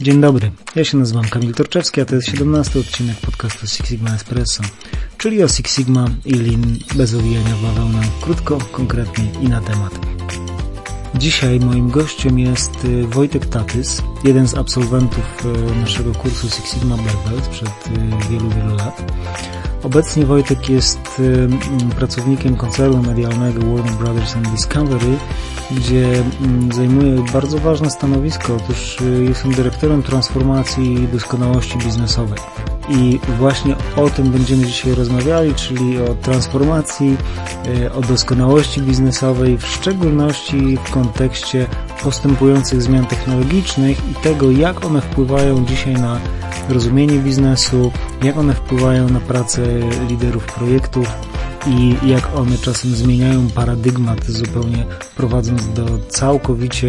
Dzień dobry, ja się nazywam Kamil Torczewski, a to jest 17 odcinek podcastu Six Sigma Espresso, czyli o Six Sigma i Lean bez owijania w bawełnę, krótko, konkretnie i na temat. Dzisiaj moim gościem jest y, Wojtek Tatys, jeden z absolwentów y, naszego kursu Six Sigma Black Belt przed y, wielu, wielu lat. Obecnie Wojtek jest pracownikiem koncernu medialnego Warner Brothers and Discovery, gdzie zajmuje bardzo ważne stanowisko. Otóż jestem dyrektorem transformacji i doskonałości biznesowej. I właśnie o tym będziemy dzisiaj rozmawiali, czyli o transformacji, e, o doskonałości biznesowej, w szczególności w kontekście postępujących zmian technologicznych i tego, jak one wpływają dzisiaj na rozumienie biznesu, jak one wpływają na pracę liderów projektów i jak one czasem zmieniają paradygmat, zupełnie prowadząc do całkowicie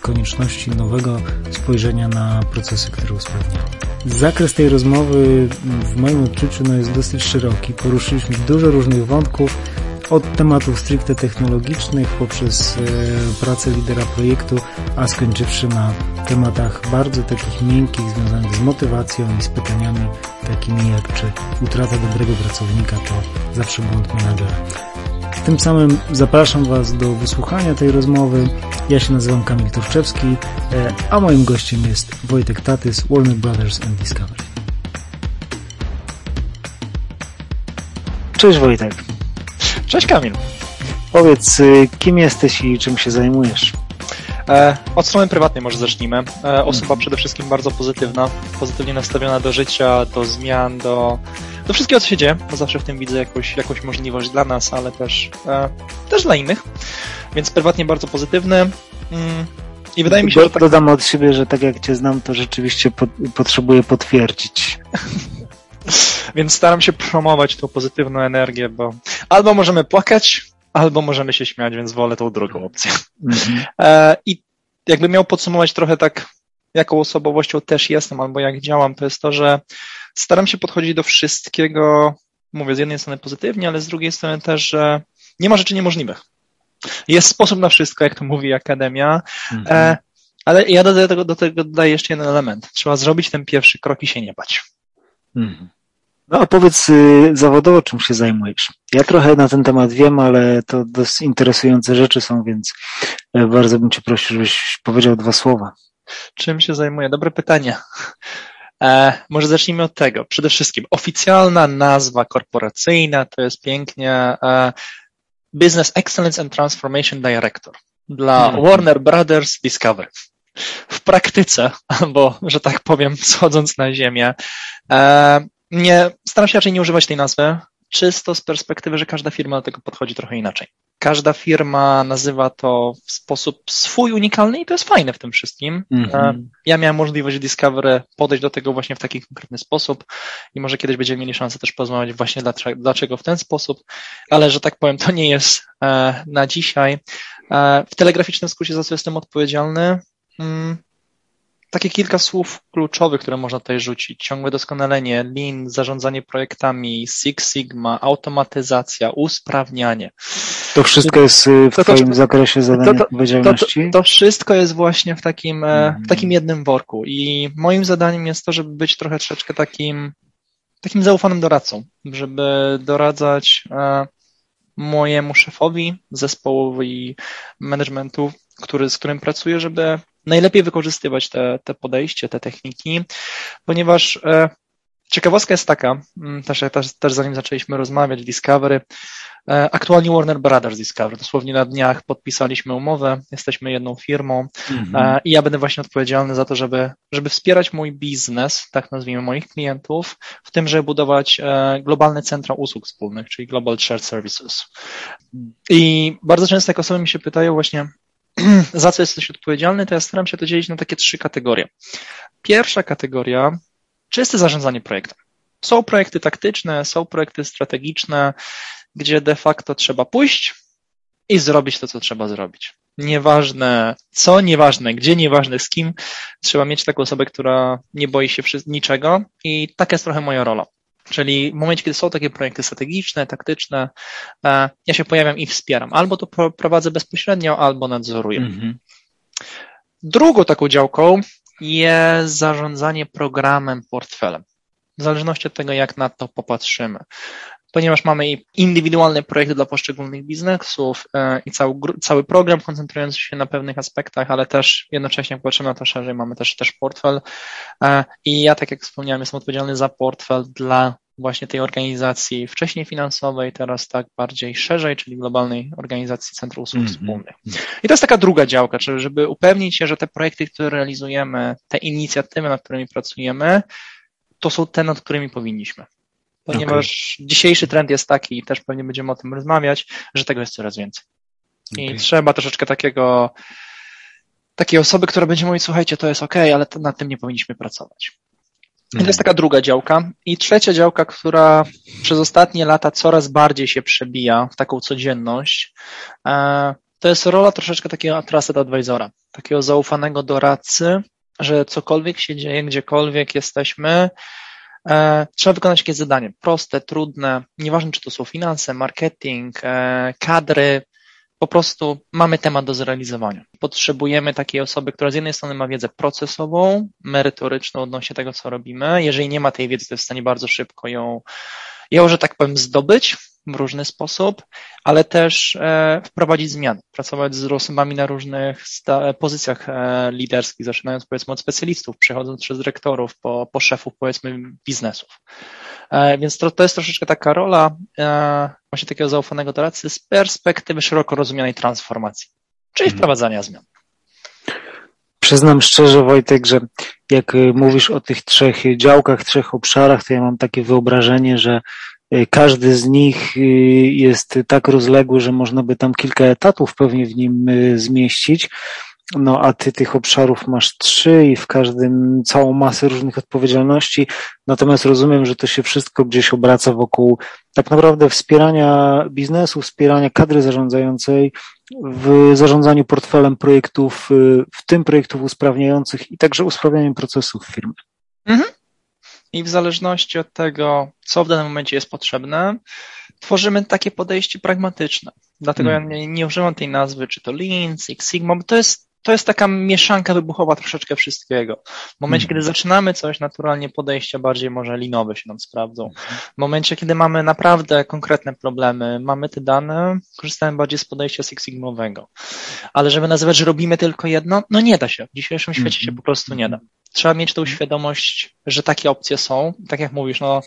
konieczności nowego spojrzenia na procesy, które usprawniają. Zakres tej rozmowy w moim odczuciu no, jest dosyć szeroki. Poruszyliśmy dużo różnych wątków, od tematów stricte technologicznych poprzez e, pracę lidera projektu, a skończywszy na tematach bardzo takich miękkich, związanych z motywacją i z pytaniami takimi jak czy utrata dobrego pracownika to zawsze błąd menadżera. Tym samym zapraszam Was do wysłuchania tej rozmowy. Ja się nazywam Kamil Turczewski, e, a moim gościem jest Wojtek Tatys, Warner Brothers and Discovery. Cześć Wojtek. Cześć Kamil. Powiedz, y, kim jesteś i czym się zajmujesz? E, od strony prywatnej może zacznijmy. E, osoba mhm. przede wszystkim bardzo pozytywna, pozytywnie nastawiona do życia, do zmian, do, do wszystkiego, co się dzieje, bo zawsze w tym widzę jakąś, jakąś możliwość dla nas, ale też, e, też dla innych. Więc prywatnie bardzo pozytywny. Mm, I wydaje mi się, że. Tak... Dodam od siebie, że tak jak Cię znam, to rzeczywiście po, potrzebuję potwierdzić. Więc staram się promować tą pozytywną energię, bo albo możemy płakać, albo możemy się śmiać, więc wolę tą drugą opcję. Mhm. E, I jakby miał podsumować trochę tak, jaką osobowością też jestem, albo jak działam, to jest to, że staram się podchodzić do wszystkiego, mówię z jednej strony pozytywnie, ale z drugiej strony też, że nie ma rzeczy niemożliwych. Jest sposób na wszystko, jak to mówi Akademia, mhm. e, ale ja do tego, do tego dodaję jeszcze jeden element. Trzeba zrobić ten pierwszy krok i się nie bać. Mhm. No a powiedz y, zawodowo, czym się zajmujesz? Ja trochę na ten temat wiem, ale to dość interesujące rzeczy są, więc e, bardzo bym Cię prosił, żebyś powiedział dwa słowa. Czym się zajmuję? Dobre pytanie. E, może zacznijmy od tego. Przede wszystkim oficjalna nazwa korporacyjna to jest pięknie e, Business Excellence and Transformation Director dla hmm. Warner Brothers Discovery. W praktyce, albo że tak powiem, schodząc na ziemię, e, nie, staram się raczej nie używać tej nazwy, czysto z perspektywy, że każda firma do tego podchodzi trochę inaczej. Każda firma nazywa to w sposób swój unikalny i to jest fajne w tym wszystkim. Mm-hmm. Ja miałem możliwość Discovery podejść do tego właśnie w taki konkretny sposób i może kiedyś będziemy mieli szansę też porozmawiać właśnie dlaczego w ten sposób, ale że tak powiem, to nie jest e, na dzisiaj. E, w telegraficznym skrócie za co jestem odpowiedzialny, mm, takie kilka słów kluczowych, które można tutaj rzucić. Ciągłe doskonalenie, Lean, zarządzanie projektami, Six Sigma, automatyzacja, usprawnianie. To wszystko jest y, w to, Twoim to, zakresie zadania to, odpowiedzialności? To, wszystko jest właśnie w takim, mm. w takim jednym worku i moim zadaniem jest to, żeby być trochę troszeczkę takim, takim zaufanym doradcą, żeby doradzać e, mojemu szefowi, zespołowi managementu, który, z którym pracuję, żeby najlepiej wykorzystywać te, te podejście, te techniki, ponieważ e, ciekawostka jest taka, mm, też, też, też zanim zaczęliśmy rozmawiać, Discovery, e, aktualnie Warner Brothers Discovery, dosłownie na dniach podpisaliśmy umowę, jesteśmy jedną firmą mhm. i ja będę właśnie odpowiedzialny za to, żeby, żeby wspierać mój biznes, tak nazwijmy moich klientów, w tym, żeby budować e, globalne centra usług wspólnych, czyli Global Shared Services. I bardzo często jak osoby mi się pytają właśnie, za co jesteś odpowiedzialny, to ja staram się to dzielić na takie trzy kategorie. Pierwsza kategoria, czyste zarządzanie projektem. Są projekty taktyczne, są projekty strategiczne, gdzie de facto trzeba pójść i zrobić to, co trzeba zrobić. Nieważne co, nieważne gdzie, nieważne z kim, trzeba mieć taką osobę, która nie boi się niczego i taka jest trochę moja rola. Czyli w momencie, kiedy są takie projekty strategiczne, taktyczne, e, ja się pojawiam i wspieram. Albo to prowadzę bezpośrednio, albo nadzoruję. Mhm. Drugą taką działką, jest zarządzanie programem, portfelem. W zależności od tego, jak na to popatrzymy. Ponieważ mamy indywidualne projekty dla poszczególnych biznesów e, i cały, cały program koncentrujący się na pewnych aspektach, ale też jednocześnie patrzymy na to szerzej, mamy też, też portfel. E, I ja, tak jak wspomniałem, jestem odpowiedzialny za portfel dla właśnie tej organizacji wcześniej finansowej, teraz tak bardziej szerzej, czyli globalnej organizacji Centrum Usług mm -hmm. Wspólnych. I to jest taka druga działka, czyli żeby upewnić się, że te projekty, które realizujemy, te inicjatywy, nad którymi pracujemy, to są te, nad którymi powinniśmy. Ponieważ okay. dzisiejszy trend jest taki, i też pewnie będziemy o tym rozmawiać, że tego jest coraz więcej. I okay. trzeba troszeczkę takiego, takiej osoby, która będzie mówić, słuchajcie, to jest ok, ale to, nad tym nie powinniśmy pracować. I to jest taka druga działka. I trzecia działka, która przez ostatnie lata coraz bardziej się przebija w taką codzienność, e, to jest rola troszeczkę takiego trusted advisora, takiego zaufanego doradcy, że cokolwiek się dzieje, gdziekolwiek jesteśmy, trzeba wykonać jakieś zadanie. Proste, trudne, nieważne czy to są finanse, marketing, e, kadry, po prostu mamy temat do zrealizowania. Potrzebujemy takiej osoby, która z jednej strony ma wiedzę procesową, merytoryczną odnośnie tego, co robimy. Jeżeli nie ma tej wiedzy, to jest w stanie bardzo szybko ją, ją że tak powiem, zdobyć w różny sposób, ale też e, wprowadzić zmiany, pracować z osobami na różnych pozycjach e, liderskich, zaczynając powiedzmy od specjalistów, przechodząc przez dyrektorów, po, po szefów powiedzmy biznesów. E, więc to, to jest troszeczkę taka rola e, właśnie takiego zaufanego doradcy z perspektywy szeroko rozumianej transformacji, czyli hmm. wprowadzania zmian. Przyznam szczerze, Wojtek, że jak mówisz o tych trzech działkach, trzech obszarach, to ja mam takie wyobrażenie, że każdy z nich y, jest tak rozległy, że można by tam kilka etatów pewnie w nim zmieścić. No a ty tych obszarów masz trzy i w każdym całą masę różnych odpowiedzialności. Natomiast rozumiem, że to się wszystko gdzieś obraca wokół tak naprawdę wspierania biznesu, wspierania kadry zarządzającej w zarządzaniu portfelem projektów, w tym projektów usprawniających i także usprawnianiem procesów firmy. Mhm. I w zależności od tego, co w danym momencie jest potrzebne, tworzymy takie podejście pragmatyczne. Dlatego hmm. ja nie, nie używam tej nazwy, czy to Lean, Six Sigma, bo to jest to jest taka mieszanka wybuchowa troszeczkę wszystkiego. W momencie, kiedy zaczynamy coś, naturalnie podejścia bardziej może linowe się nam sprawdzą. W momencie, kiedy mamy naprawdę konkretne problemy, mamy te dane, korzystamy bardziej z podejścia Six Sigmowego. Ale żeby nazywać, że robimy tylko jedno, no nie da się. W dzisiejszym świecie się po prostu nie da. Trzeba mieć tą świadomość, że takie opcje są. Tak jak mówisz, no,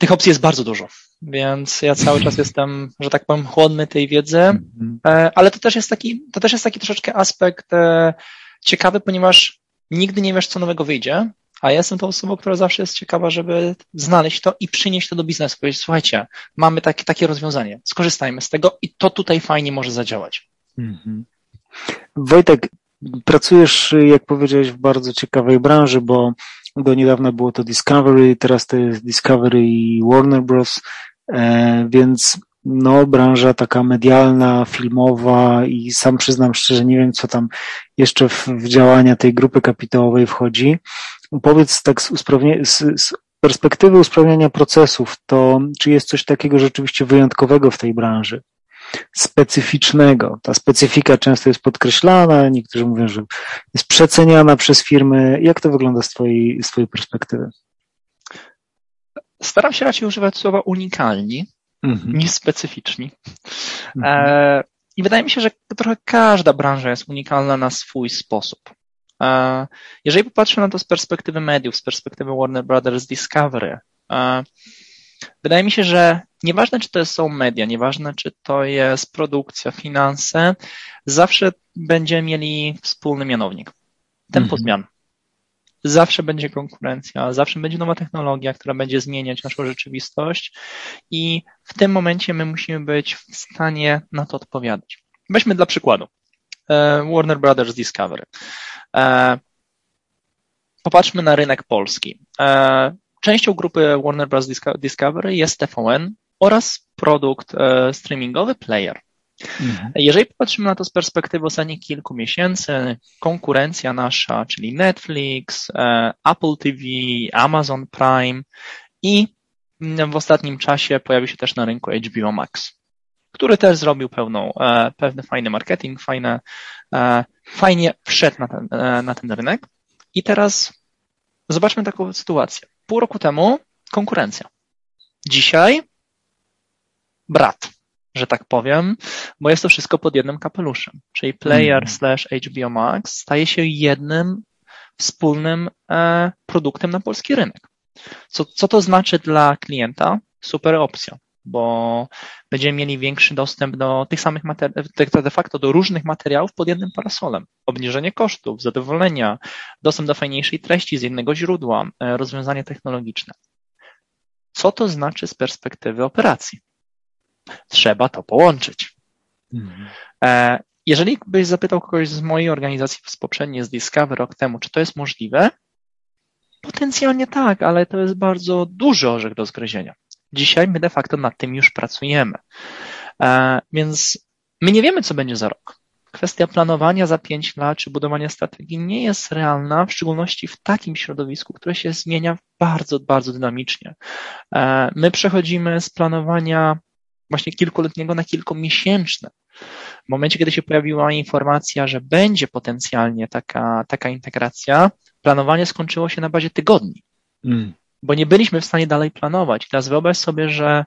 tych opcji jest bardzo dużo więc ja cały czas jestem, że tak powiem, chłodny tej wiedzy, e, ale to też jest taki, to też jest taki troszeczkę aspekt e, ciekawy, ponieważ nigdy nie wiesz, co nowego wyjdzie, a ja jestem tą osobą, która zawsze jest ciekawa, żeby znaleźć to i przynieść to do biznesu. Powiedzieć, słuchajcie, mamy takie, takie rozwiązanie, skorzystajmy z tego i to tutaj fajnie może zadziałać. Mhm. Wojtek, pracujesz, jak powiedziałeś, w bardzo ciekawej branży, bo do niedawna było to Discovery, teraz to jest Discovery i Warner Bros. E, więc no, branża taka medialna, filmowa i sam przyznam szczerze, nie wiem, co tam jeszcze w, w działania tej grupy kapitałowej wchodzi. Powiedz tak z, z, z perspektywy usprawniania procesów, to czy jest coś takiego rzeczywiście wyjątkowego w tej branży? Specyficznego. Ta specyfika często jest podkreślana, niektórzy mówią, że jest przeceniana przez firmy. Jak to wygląda z Twojej, z twojej perspektywy? Staram się raczej używać słowa unikalni mhm. niż specyficzni. Mhm. E, I wydaje mi się, że trochę każda branża jest unikalna na swój sposób. E, jeżeli popatrzę na to z perspektywy mediów, z perspektywy Warner Brothers Discovery, e, wydaje mi się, że nieważne czy to są media, nieważne czy to jest produkcja, finanse, zawsze będziemy mieli wspólny mianownik. Tempo mhm. zmian zawsze będzie konkurencja, zawsze będzie nowa technologia, która będzie zmieniać naszą rzeczywistość i w tym momencie my musimy być w stanie na to odpowiadać. Weźmy dla przykładu e, Warner Brothers Discovery. E, popatrzmy na rynek polski. E, częścią grupy Warner Bros. Discovery jest TVN oraz produkt streamingowy Player. Mhm. Jeżeli popatrzymy na to z perspektywy ostatnich kilku miesięcy, konkurencja nasza, czyli Netflix, e, Apple TV, Amazon Prime i w ostatnim czasie pojawił się też na rynku HBO Max, który też zrobił pełną, e, pewny fajny marketing, fajne, e, fajnie wszedł na ten, na ten rynek. I teraz zobaczmy taką sytuację. Pół roku temu konkurencja. Dzisiaj brat, że tak powiem, bo jest to wszystko pod jednym kapeluszem. Czyli player mm. slash HBO Max staje się jednym wspólnym e, produktem na polski rynek. Co, co to znaczy dla klienta? Super opcja, bo będziemy mieli większy dostęp do tych samych materiałów, de facto do różnych materiałów pod jednym parasolem. Obniżenie kosztów, zadowolenia, dostęp do fajniejszej treści z innego źródła, e, rozwiązanie technologiczne. Co to znaczy z perspektywy operacji? Trzeba to połączyć. Mhm. E, jeżeli byś zapytał kogoś z mojej organizacji z poprzedniej, z Discover rok temu, czy to jest możliwe, potencjalnie tak, ale to jest bardzo duży orzech do zgryzienia. Dzisiaj my de facto nad tym już pracujemy. E, więc my nie wiemy, co będzie za rok. Kwestia planowania za pięć lat czy budowania strategii nie jest realna, w szczególności w takim środowisku, które się zmienia bardzo, bardzo dynamicznie. E, my przechodzimy z planowania właśnie kilkuletniego na kilkumiesięczne. W momencie, kiedy się pojawiła informacja, że będzie potencjalnie taka, taka integracja, planowanie skończyło się na bazie tygodni, mm. Bo nie byliśmy w stanie dalej planować. teraz wyobraź sobie, że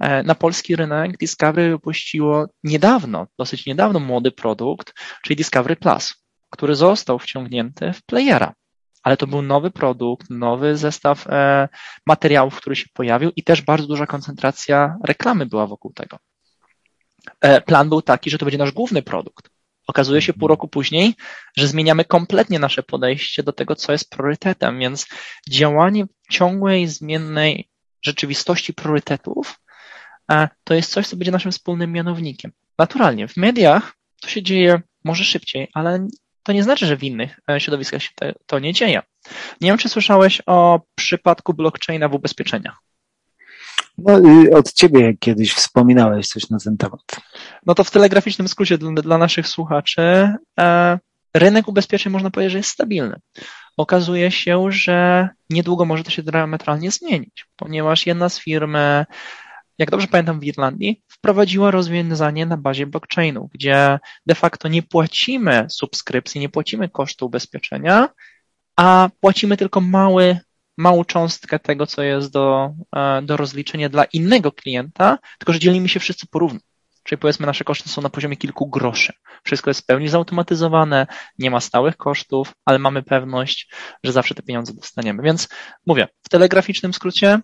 e, na polski rynek Discovery wypuściło niedawno, dosyć niedawno młody produkt, czyli Discovery Plus, który został wciągnięty w playera. Ale to był nowy produkt, nowy zestaw e, materiałów, który się pojawił i też bardzo duża koncentracja reklamy była wokół tego. E, plan był taki, że to będzie nasz główny produkt. Okazuje się pół roku później, że zmieniamy kompletnie nasze podejście do tego, co jest priorytetem, więc działanie ciągłej, zmiennej rzeczywistości priorytetów e, to jest coś, co będzie naszym wspólnym mianownikiem. Naturalnie, w mediach to się dzieje może szybciej, ale to nie znaczy, że w innych e, środowiskach się to nie dzieje. Nie wiem, czy słyszałeś o przypadku blockchaina w ubezpieczeniach. No, od ciebie kiedyś wspominałeś coś na ten temat. No to w telegraficznym skrócie dla, dla naszych słuchaczy, e, rynek ubezpieczeń można powiedzieć, że jest stabilny. Okazuje się, że niedługo może to się diametralnie zmienić, ponieważ jedna z firm, jak dobrze pamiętam w Irlandii, wprowadziła rozwiązanie na bazie blockchainu, gdzie de facto nie płacimy subskrypcji, nie płacimy kosztu ubezpieczenia, a płacimy tylko mały małą cząstkę tego, co jest do, e, do rozliczenia dla innego klienta, tylko że dzielimy się wszyscy porówno. Czyli powiedzmy, nasze koszty są na poziomie kilku groszy. Wszystko jest w pełni zautomatyzowane, nie ma stałych kosztów, ale mamy pewność, że zawsze te pieniądze dostaniemy. Więc mówię, w telegraficznym skrócie,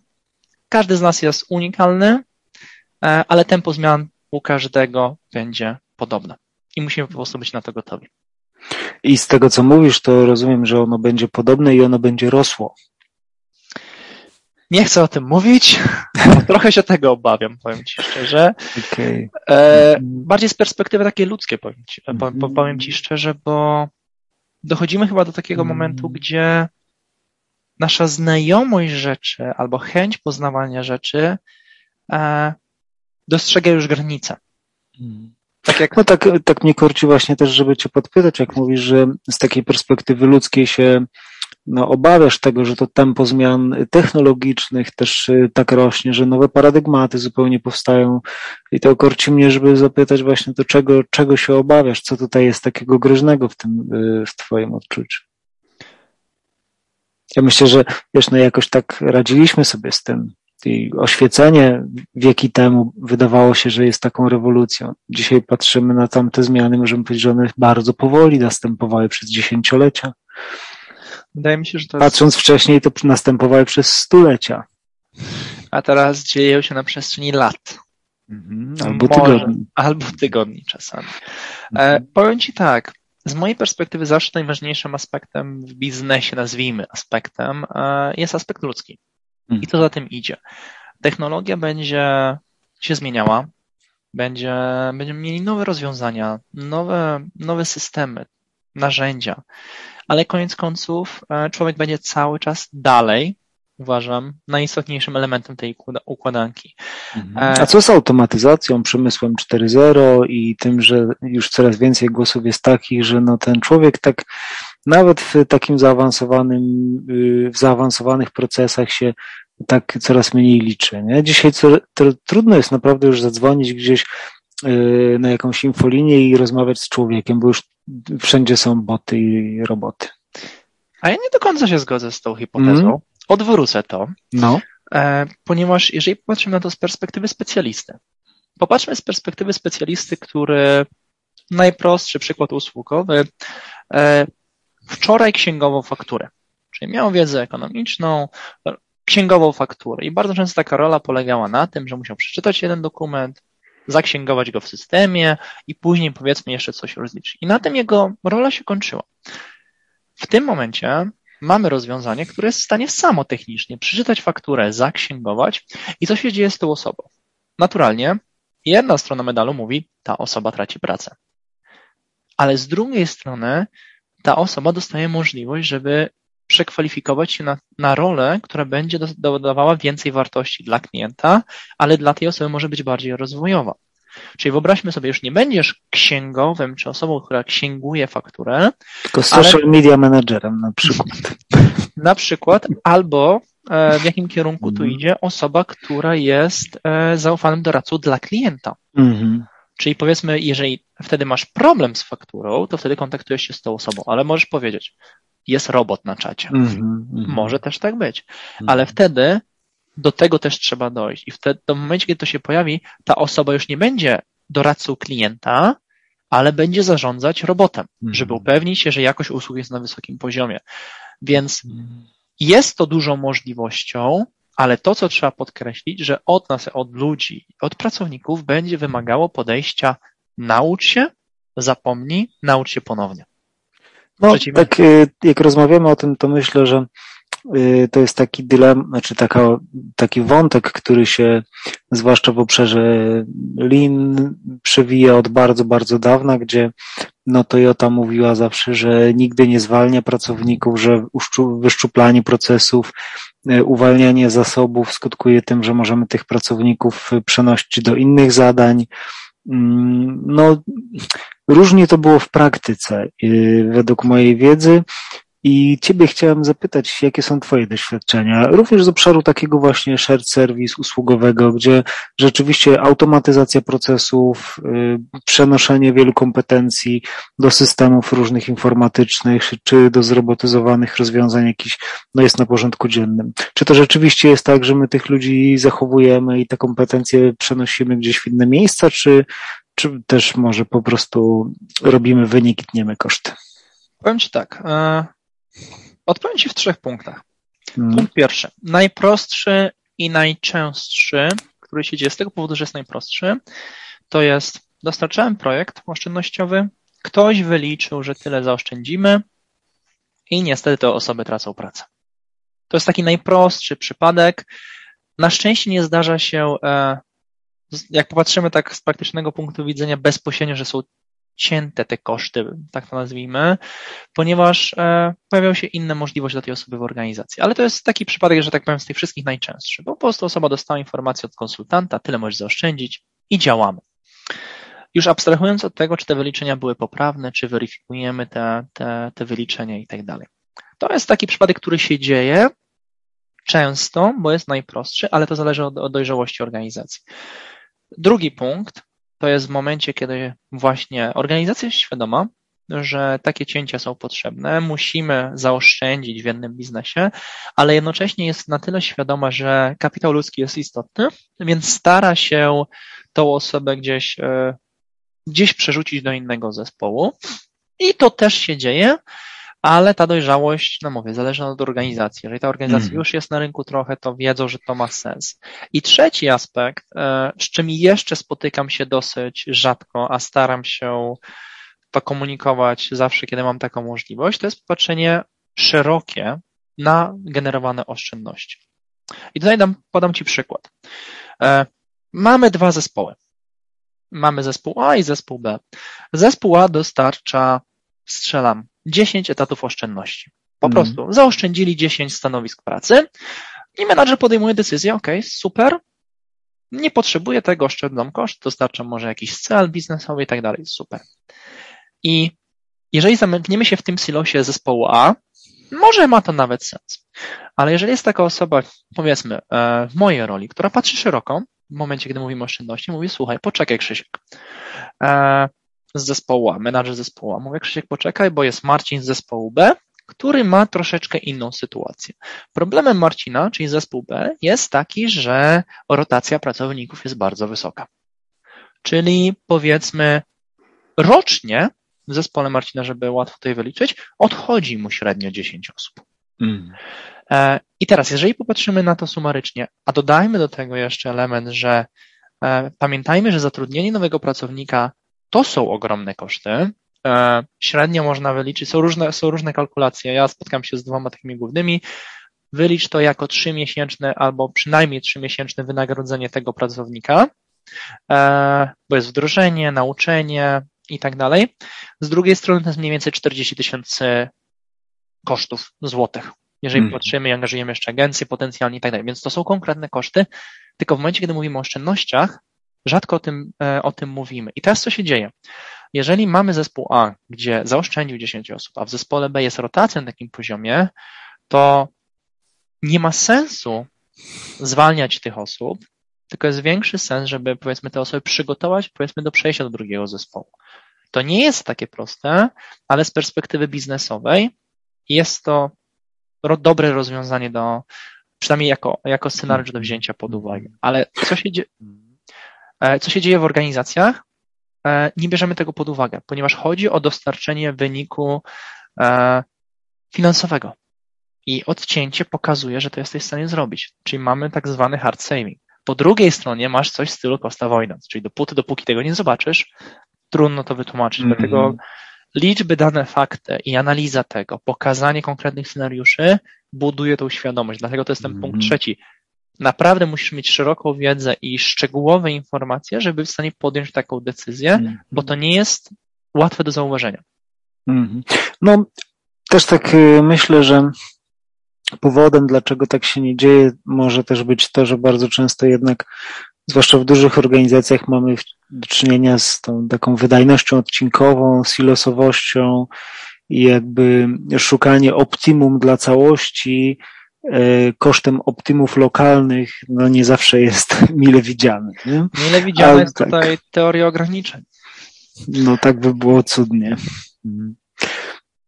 każdy z nas jest unikalny, e, ale tempo zmian u każdego będzie podobne. I musimy po prostu być na to gotowi. I z tego, co mówisz, to rozumiem, że ono będzie podobne i ono będzie rosło. Nie chcę o tym mówić, trochę się tego obawiam, powiem Ci szczerze. Okay. E, bardziej z perspektywy takiej ludzkiej, powiem Ci, mhm. powiem ci szczerze, bo dochodzimy chyba do takiego mm. momentu, gdzie nasza znajomość rzeczy albo chęć poznawania rzeczy e, dostrzega już granice. Tak jak... No tak, tak mnie korci właśnie też, żeby Cię podpytać, jak mówisz, że z takiej perspektywy ludzkiej się no, obawiasz tego, że to tempo zmian technologicznych też y, tak rośnie, że nowe paradygmaty zupełnie powstają i to korci mnie, żeby zapytać właśnie to, czego, czego się obawiasz, co tutaj jest takiego groźnego w tym, y, w twoim odczuciu. Ja myślę, że wiesz, no jakoś tak radziliśmy sobie z tym. I oświecenie wieki temu wydawało się, że jest taką rewolucją. Dzisiaj patrzymy na tamte zmiany, możemy powiedzieć, że one bardzo powoli następowały przez dziesięciolecia. Wydaje mi się, że to Patrząc jest... wcześniej, to następowały przez stulecia. A teraz dzieją się na przestrzeni lat. Mhm, albo Może, tygodni. Albo tygodni czasami. E, mhm. powiem Ci tak, z mojej perspektywy zawsze najważniejszym aspektem w biznesie, nazwijmy aspektem, e, jest aspekt ludzki. Mhm. I to za tym idzie. Technologia będzie się zmieniała, będzie, będziemy mieli nowe rozwiązania, nowe, nowe systemy, narzędzia ale koniec końców e, człowiek będzie cały czas dalej, uważam, najistotniejszym elementem tej układanki. Mhm. E, A co z automatyzacją, przemysłem 4.0 i tym, że już coraz więcej głosów jest takich, że no ten człowiek tak nawet w takim zaawansowanym, y, w zaawansowanych procesach się tak coraz mniej liczy. Nie? Dzisiaj co, trudno jest naprawdę już zadzwonić gdzieś na jakąś infolinię i rozmawiać z człowiekiem, bo już wszędzie są boty i roboty. A ja nie do końca się zgodzę z tą hipotezą. Mm. Odwrócę to. No. E, ponieważ jeżeli popatrzymy na to z perspektywy specjalisty, popatrzmy z perspektywy specjalisty, który najprostszy przykład usługowy, e, wczoraj księgował fakturę, czyli miał wiedzę ekonomiczną, księgował fakturę i bardzo często taka rola polegała na tym, że musiał przeczytać jeden dokument, zaksięgować go w systemie i później powiedzmy jeszcze coś rozliczyć. I na tym jego rola się kończyła. W tym momencie mamy rozwiązanie, które jest w stanie samo technicznie przeczytać fakturę, zaksięgować i co się dzieje z tą osobą. Naturalnie jedna strona medalu mówi, ta osoba traci pracę. Ale z drugiej strony ta osoba dostaje możliwość, żeby przekwalifikować się na, na rolę, która będzie dodawała więcej wartości dla klienta, ale dla tej osoby może być bardziej rozwojowa. Czyli wyobraźmy sobie, już nie będziesz księgowym czy osobą, która księguje fakturę. Tylko social ale... media managerem na przykład. Na przykład, albo e, w jakim kierunku tu mhm. idzie osoba, która jest e, zaufanym doradcą dla klienta. Mhm. Czyli powiedzmy, jeżeli wtedy masz problem z fakturą, to wtedy kontaktujesz się z tą osobą, ale możesz powiedzieć, jest robot na czacie. Mm-hmm, Może też tak być. Mm-hmm. Ale wtedy do tego też trzeba dojść. I wtedy, w momencie, kiedy to się pojawi, ta osoba już nie będzie doradcą klienta, ale będzie zarządzać robotem, mm-hmm. żeby upewnić się, że jakość usług jest na wysokim poziomie. Więc mhm. jest to dużą możliwością, ale to, co trzeba podkreślić, że od nas, od ludzi, od pracowników będzie wymagało podejścia naucz się, zapomnij, naucz się ponownie. No, tak y, jak rozmawiamy o tym, to myślę, że y, to jest taki dylemat, znaczy taka, taki wątek, który się zwłaszcza w obszarze Lean przewija od bardzo, bardzo dawna, gdzie no Toyota mówiła zawsze, że nigdy nie zwalnia pracowników, że wyszczuplanie procesów, y, uwalnianie zasobów skutkuje tym, że możemy tych pracowników przenosić do innych zadań, Mm, no, różnie to było w praktyce, y, według mojej wiedzy. I Ciebie chciałem zapytać, jakie są Twoje doświadczenia, również z obszaru takiego właśnie shared service usługowego, gdzie rzeczywiście automatyzacja procesów, y, przenoszenie wielu kompetencji do systemów różnych informatycznych, czy do zrobotyzowanych rozwiązań jakiś, no jest na porządku dziennym. Czy to rzeczywiście jest tak, że my tych ludzi zachowujemy i te kompetencje przenosimy gdzieś w inne miejsca, czy, czy też może po prostu robimy wynik i tniemy koszty? Powiem Ci tak. E, Odpowiem Ci w trzech punktach. Hmm. Punkt pierwszy. Najprostszy i najczęstszy, który się dzieje z tego powodu, że jest najprostszy, to jest dostarczałem projekt oszczędnościowy, ktoś wyliczył, że tyle zaoszczędzimy i niestety te osoby tracą pracę. To jest taki najprostszy przypadek. Na szczęście nie zdarza się, e, jak popatrzymy tak z praktycznego punktu widzenia, bezpośrednio, że są cięte te koszty, tak to nazwijmy, ponieważ e, pojawiają się inne możliwości dla tej osoby w organizacji. Ale to jest taki przypadek, że tak powiem, z tych wszystkich najczęstszy, bo po prostu osoba dostała informację od konsultanta, tyle możesz zaoszczędzić i działamy. Już abstrahując od tego, czy te wyliczenia były poprawne, czy weryfikujemy te, te, te wyliczenia i tak dalej. To jest taki przypadek, który się dzieje często, bo jest najprostszy, ale to zależy od, od dojrzałości organizacji. Drugi punkt to jest w momencie, kiedy właśnie organizacja jest świadoma, że takie cięcia są potrzebne, musimy zaoszczędzić w jednym biznesie, ale jednocześnie jest na tyle świadoma, że kapitał ludzki jest istotny, więc stara się tą osobę gdzieś, e, gdzieś przerzucić do innego zespołu. I to też się dzieje, ale ta dojrzałość, no mówię, zależy od organizacji. Jeżeli ta organizacja mm. już jest na rynku trochę, to wiedzą, że to ma sens. I trzeci aspekt, e, z czym jeszcze spotykam się dosyć rzadko, a staram się to komunikować zawsze, kiedy mam taką możliwość, to jest patrzenie szerokie na generowane oszczędności. I tutaj dam, podam Ci przykład. E, mamy dwa zespoły. Mamy zespół A i zespół B. Zespół A dostarcza, strzelam, 10 etatów oszczędności. Po mm. prostu zaoszczędzili 10 stanowisk pracy i menadżer podejmuje decyzję, ok, super, nie potrzebuję tego, oszczędzam koszt, dostarczam może jakiś cel biznesowy i tak dalej, super. I jeżeli zamkniemy się w tym silosie zespołu A, może ma to nawet sens. Ale jeżeli jest taka osoba, powiedzmy, e, w mojej roli, która patrzy szeroko, w momencie, kiedy mówimy o oszczędności, mówi, słuchaj, poczekaj Krzysiek, e, z zespołu A, menadżer zespołu A. Mówię, Krzysiek, poczekaj, bo jest Marcin z zespołu B, który ma troszeczkę inną sytuację. Problemem Marcina, czyli zespół B, jest taki, że rotacja pracowników jest bardzo wysoka. Czyli powiedzmy rocznie w zespole Marcina, żeby łatwo tutaj wyliczyć, odchodzi mu średnio 10 osób. Mm. I teraz, jeżeli popatrzymy na to sumarycznie, a dodajmy do tego jeszcze element, że e, pamiętajmy, że zatrudnienie nowego pracownika to są ogromne koszty. E, średnio można wyliczyć, są różne, są różne kalkulacje. Ja spotkam się z dwoma takimi głównymi. Wylicz to jako trzymiesięczne albo przynajmniej trzymiesięczne wynagrodzenie tego pracownika, bo jest wdrożenie, nauczenie, i tak dalej. Z drugiej strony to jest mniej więcej 40 tysięcy kosztów złotych, jeżeli hmm. patrzymy i angażujemy jeszcze agencje potencjalnie i tak dalej. Więc to są konkretne koszty, tylko w momencie, kiedy mówimy o oszczędnościach, rzadko o tym, e, o tym mówimy. I teraz co się dzieje? Jeżeli mamy zespół A, gdzie zaoszczędził 10 osób, a w zespole B jest rotacja na takim poziomie, to nie ma sensu zwalniać tych osób, tylko jest większy sens, żeby powiedzmy te osoby przygotować powiedzmy do przejścia do drugiego zespołu. To nie jest takie proste, ale z perspektywy biznesowej jest to dobre rozwiązanie do, przynajmniej jako, jako scenariusz do wzięcia pod uwagę. Ale co się, dzieje, co się dzieje w organizacjach? E, nie bierzemy tego pod uwagę, ponieważ chodzi o dostarczenie wyniku e, finansowego. I odcięcie pokazuje, że to jesteś w stanie zrobić. Czyli mamy tak zwany hard saving. Po drugiej stronie masz coś w stylu cost avoidance, czyli dopóty, dopóki tego nie zobaczysz, trudno to wytłumaczyć. Mm -hmm. Dlatego liczby, dane, fakty i analiza tego, pokazanie konkretnych scenariuszy buduje tą świadomość. Dlatego to jest ten mm -hmm. punkt mhm. trzeci. Naprawdę musisz mieć szeroką wiedzę i szczegółowe informacje, żeby w stanie podjąć taką decyzję, mm bo to nie jest łatwe do zauważenia. Mhm. No, też tak y, myślę, że powodem, dlaczego tak się nie dzieje, może też być to, że bardzo często jednak, zwłaszcza w dużych organizacjach, mamy do czynienia z tą taką wydajnością odcinkową, silosowością i jakby szukanie optimum dla całości kosztem optimów lokalnych, no nie zawsze jest mile widziane. Nie? Mile widziane Ale jest tak. tutaj teoria ograniczeń. No tak by było cudnie. Mhm.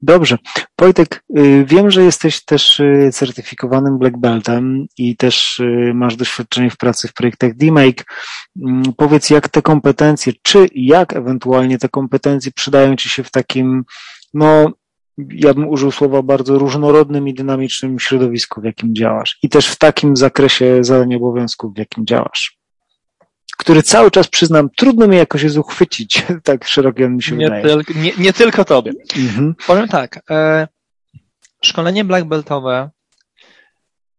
Dobrze. Wojtek, y, wiem, że jesteś też y, certyfikowanym Black Beltem i też y, masz doświadczenie w pracy w projektach DMake. Mm, powiedz, jak te kompetencje, czy jak ewentualnie te kompetencje przydają Ci się w takim, no, ja bym użył słowa bardzo różnorodnym i dynamicznym środowisku, w jakim działasz i też w takim zakresie zadań obowiązków, w jakim działasz który cały czas przyznam, trudno mi jakoś jest uchwycić, tak szerokie mi się nie wydaje. Nie, nie, tylko tobie. Mhm. Powiem tak, e, szkolenie black beltowe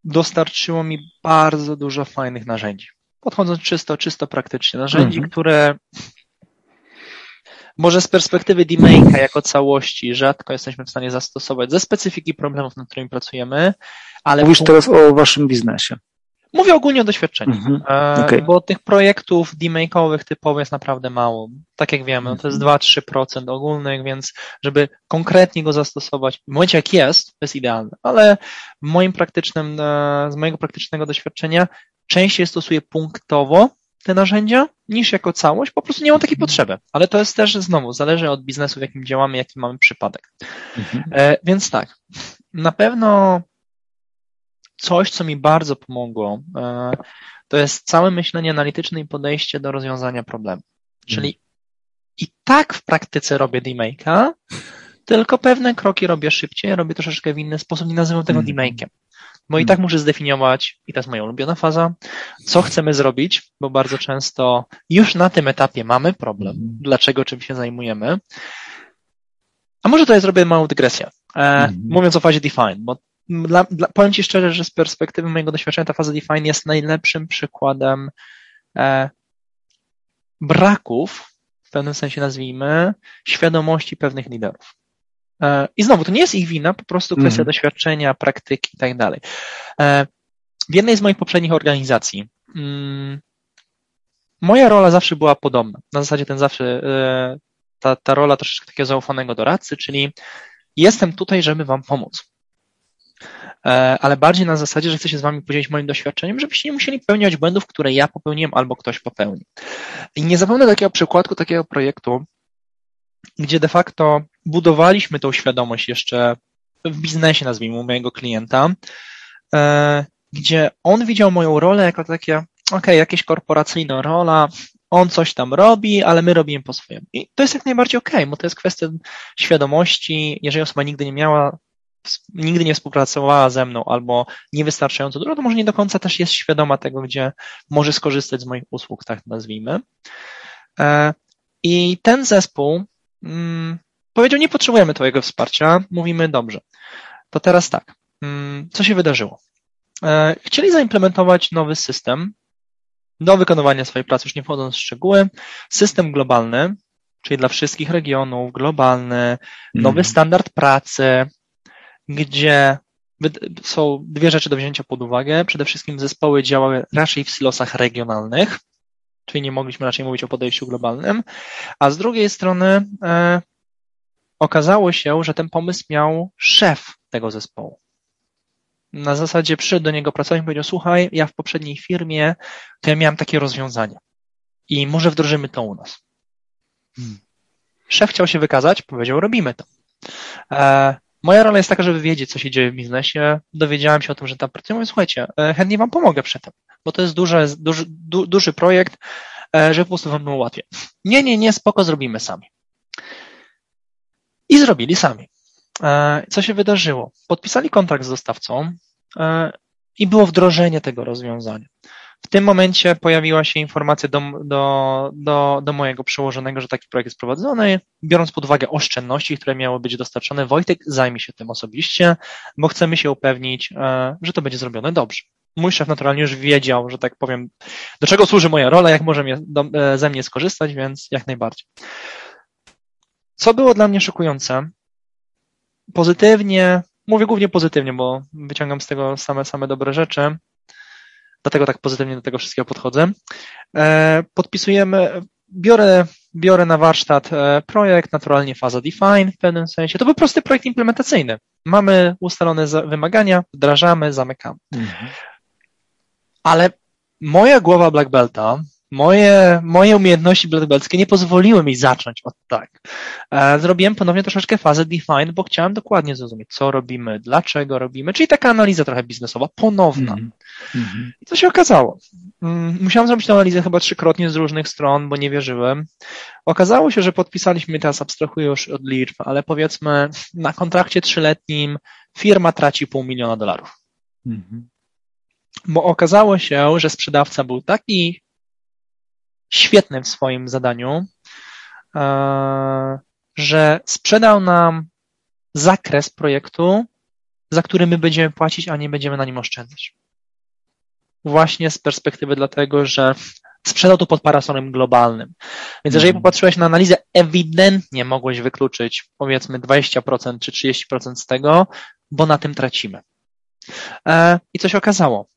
dostarczyło mi bardzo dużo fajnych narzędzi. Podchodząc czysto, czysto praktycznie. Narzędzi, mhm. które może z perspektywy DMake'a jako całości rzadko jesteśmy w stanie zastosować ze specyfiki problemów, nad którymi pracujemy, ale... Mówisz teraz o waszym biznesie. Mówię ogólnie o doświadczeniu, mm -hmm. okay. bo tych projektów demake'owych typowo jest naprawdę mało. Tak jak wiemy, no to jest 2-3% mhm. ogólnych, więc żeby konkretnie go zastosować, w momencie jak jest, to jest idealne, ale moim praktycznym, e, z mojego praktycznego doświadczenia częściej stosuję punktowo te narzędzia niż jako całość, po prostu nie mam takiej mhm. potrzeby. Ale to jest też znowu, zależy od biznesu, w jakim działamy, jaki mamy przypadek. Mhm. E, więc tak, na pewno coś, co mi bardzo pomogło, e, to jest całe myślenie analityczne i podejście do rozwiązania problemu. Czyli i tak w praktyce robię demake'a, tylko pewne kroki robię szybciej, robię troszeczkę w inny sposób, nie nazywam tego demake'iem. Bo i hmm. tak muszę zdefiniować, i to jest moja ulubiona faza, co chcemy zrobić, bo bardzo często już na tym etapie mamy problem, hmm. dlaczego czym się zajmujemy. A może tutaj zrobię małą dygresję. E, mówiąc o fazie define, bo dla, dla, powiem Ci szczerze, że z perspektywy mojego doświadczenia ta faza define jest najlepszym przykładem e, braków, w pewnym sensie nazwijmy, świadomości pewnych liderów. E, I znowu, to nie jest ich wina, po prostu kwestia mm. doświadczenia, praktyki i tak dalej. E, w jednej z moich poprzednich organizacji mm, moja rola zawsze była podobna. Na zasadzie ten zawsze, e, ta, ta rola troszeczkę takiego zaufanego doradcy, czyli jestem tutaj, żeby Wam pomóc. Ale bardziej na zasadzie, że chcę się z Wami podzielić moim doświadczeniem, żebyście nie musieli popełniać błędów, które ja popełniłem albo ktoś popełnił. I nie zapomnę takiego przykładu, takiego projektu, gdzie de facto budowaliśmy tą świadomość jeszcze w biznesie, nazwijmy, mojego klienta, e, gdzie on widział moją rolę jako takie, okej, okay, jakieś korporacyjna rola, on coś tam robi, ale my robimy po swojemu. I to jest jak najbardziej okej, okay, bo to jest kwestia świadomości. Jeżeli osoba nigdy nie miała, nigdy nie współpracowała ze mną albo niewystarczająco dużo, to może nie do końca też jest świadoma tego, gdzie może skorzystać z moich usług, tak nazwijmy. E, I ten zespół powiedział, nie potrzebujemy Twojego wsparcia, mówimy dobrze. To teraz tak, mm, co się wydarzyło? E, chcieli zaimplementować nowy system do wykonywania swojej pracy, już nie wchodząc w szczegóły, system globalny, czyli dla wszystkich regionów, globalny, nowy mm. standard pracy, gdzie są dwie rzeczy do wzięcia pod uwagę. Przede wszystkim zespoły działały raczej w silosach regionalnych, czyli nie mogliśmy raczej mówić o podejściu globalnym, a z drugiej strony e, okazało się, że ten pomysł miał szef tego zespołu. Na zasadzie przyszedł do niego pracownik i powiedział, słuchaj, ja w poprzedniej firmie to ja miałem takie rozwiązanie i może wdrożymy to u nas. Hmm. Szef chciał się wykazać, powiedział, robimy to. E, moja rola jest taka, żeby wiedzieć, co się dzieje w biznesie. Dowiedziałem się o tym, że tam pracuję. Mówię, słuchajcie, e, chętnie wam pomogę przy tym, bo to jest duży, duży, du, duży projekt, e, że po prostu wam łatwiej. Nie, nie, nie, spoko, zrobimy sami. I zrobili sami. E, co się wydarzyło? Podpisali kontrakt z dostawcą i było wdrożenie tego rozwiązania. W tym momencie pojawiła się informacja do, do, do, do mojego przełożonego, że taki projekt jest prowadzony. Biorąc pod uwagę oszczędności, które miały być dostarczone, Wojtek zajmie się tym osobiście, bo chcemy się upewnić, e, że to będzie zrobione dobrze. Mój szef naturalnie już wiedział, że tak powiem, do czego służy moja rola, jak może mnie, do, ze mnie skorzystać, więc jak najbardziej. Co było dla mnie szokujące, pozytywnie, mówię głównie pozytywnie, bo wyciągam z tego same, same dobre rzeczy, dlatego tak pozytywnie do tego wszystkiego podchodzę. E, podpisujemy, biorę, biorę na warsztat e, projekt, naturalnie faza define w pewnym sensie. To był prosty projekt implementacyjny. Mamy ustalone wymagania, wdrażamy, zamykamy. Mhm. Ale moja głowa Black Belta Moje, moje umiejętności blackbeltskie nie pozwoliły mi zacząć od tak. E, zrobiłem ponownie troszeczkę fazę define, bo chciałem dokładnie zrozumieć, co robimy, dlaczego robimy, czyli taka analiza trochę biznesowa, ponowna. Mm -hmm. I co się okazało? Mm, musiałem zrobić tę analizę chyba trzykrotnie z różnych stron, bo nie wierzyłem. Okazało się, że podpisaliśmy, teraz abstrahuję już od liczb, ale powiedzmy na kontrakcie trzyletnim firma traci pół miliona dolarów. Mm -hmm. Bo okazało się, że sprzedawca był taki świetny w swoim zadaniu, e, że sprzedał nam zakres projektu, za który my będziemy płacić, a nie będziemy na nim oszczędzać. Właśnie z perspektywy dlatego, że sprzedał to pod parasolem globalnym. Więc jeżeli mhm. popatrzyłeś na analizę, ewidentnie mogłeś wykluczyć powiedzmy 20% czy 30% z tego, bo na tym tracimy. E, I co się okazało?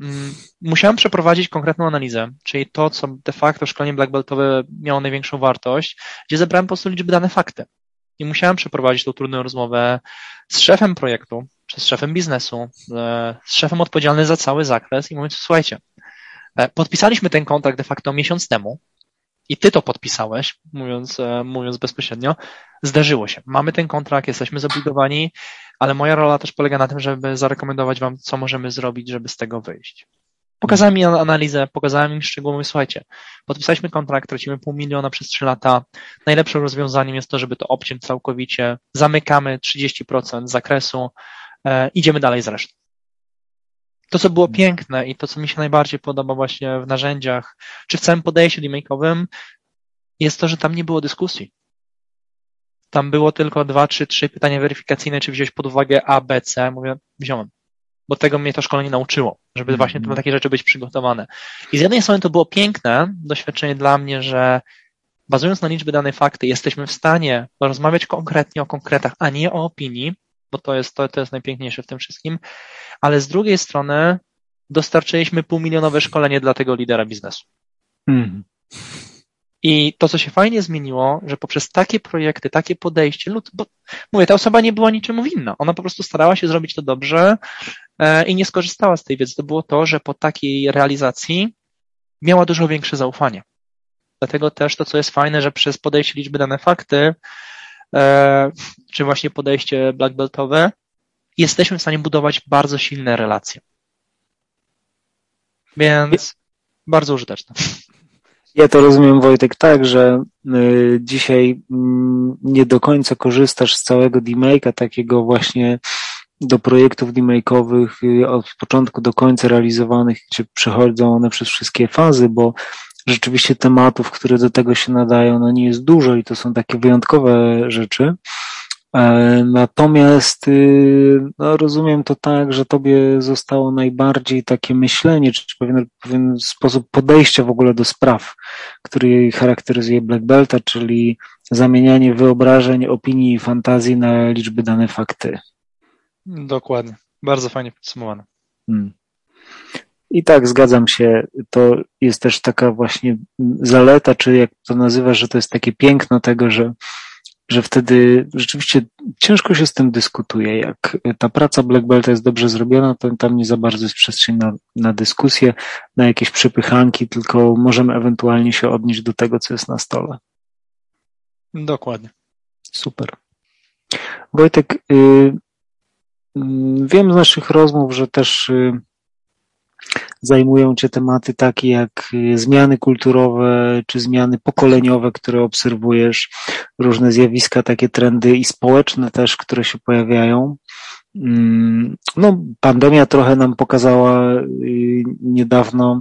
Mm, musiałem przeprowadzić konkretną analizę, czyli to, co de facto szkolenie black beltowe miało największą wartość, gdzie zebrałem po prostu liczby dane fakty. I musiałem przeprowadzić tą trudną rozmowę z szefem projektu, czy z szefem biznesu, e, z szefem odpowiedzialnym za cały zakres i mówiąc, słuchajcie, e, podpisaliśmy ten kontrakt de facto miesiąc temu i ty to podpisałeś, mówiąc, e, mówiąc bezpośrednio, zdarzyło się. Mamy ten kontrakt, jesteśmy zobligowani, ale moja rola też polega na tym, żeby zarekomendować Wam, co możemy zrobić, żeby z tego wyjść. Pokazałem im analizę, pokazałem im szczegóły, mówię, słuchajcie, podpisaliśmy kontrakt, tracimy pół miliona przez trzy lata. Najlepszym rozwiązaniem jest to, żeby to obciąć całkowicie. Zamykamy 30% zakresu, e, idziemy dalej z resztą. To, co było piękne i to, co mi się najbardziej podoba właśnie w narzędziach, czy w całym podejściu remake'owym, jest to, że tam nie było dyskusji. Tam było tylko dwa, trzy, trzy pytania weryfikacyjne, czy wziąć pod uwagę A, B, C. Mówię, wziąłem. Bo tego mnie to szkolenie nauczyło, żeby właśnie na takie rzeczy być przygotowane. I z jednej strony to było piękne doświadczenie dla mnie, że bazując na liczby danej fakty, jesteśmy w stanie rozmawiać konkretnie o konkretach, a nie o opinii, bo to jest, to, to jest najpiękniejsze w tym wszystkim, ale z drugiej strony dostarczyliśmy półmilionowe szkolenie dla tego lidera biznesu. Mm. I to, co się fajnie zmieniło, że poprzez takie projekty, takie podejście, lud, bo mówię, ta osoba nie była niczemu winna. Ona po prostu starała się zrobić to dobrze e, i nie skorzystała z tej wiedzy. To było to, że po takiej realizacji miała dużo większe zaufanie. Dlatego też to, co jest fajne, że przez podejście liczby dane fakty, czy właśnie podejście black beltowe, jesteśmy w stanie budować bardzo silne relacje. Więc bardzo użyteczne. Ja to rozumiem, Wojtek, tak, że y, dzisiaj mm, nie do końca korzystasz z całego demake'a, takiego właśnie do projektów demake'owych y, od początku do końca realizowanych, gdzie przechodzą one przez wszystkie fazy, bo rzeczywiście tematów, które do tego się nadają, no nie jest dużo i to są takie wyjątkowe rzeczy. E, natomiast y, no, rozumiem to tak, że tobie zostało najbardziej takie myślenie, czy pewien, pewien sposób podejścia w ogóle do spraw, który charakteryzuje Black Belta, czyli zamienianie wyobrażeń, opinii i fantazji na liczby dane fakty. Dokładnie. Bardzo fajnie podsumowane. Hmm. I tak, zgadzam się. To jest też taka właśnie zaleta, czy jak to nazywasz, że to jest takie piękno tego, że że wtedy rzeczywiście ciężko się z tym dyskutuje. Jak ta praca Black Belta jest dobrze zrobiona, to tam nie za bardzo jest przestrzeń na, na dyskusję, na jakieś przepychanki, tylko możemy ewentualnie się odnieść do tego, co jest na stole. Dokładnie. Super. Wojtek, y, y, wiem z naszych rozmów, że też y, zajmują Cię tematy takie jak y, zmiany kulturowe czy zmiany pokoleniowe, które obserwujesz, różne zjawiska, takie trendy i społeczne też, które się pojawiają. Mm, no, pandemia trochę nam pokazała y, niedawno,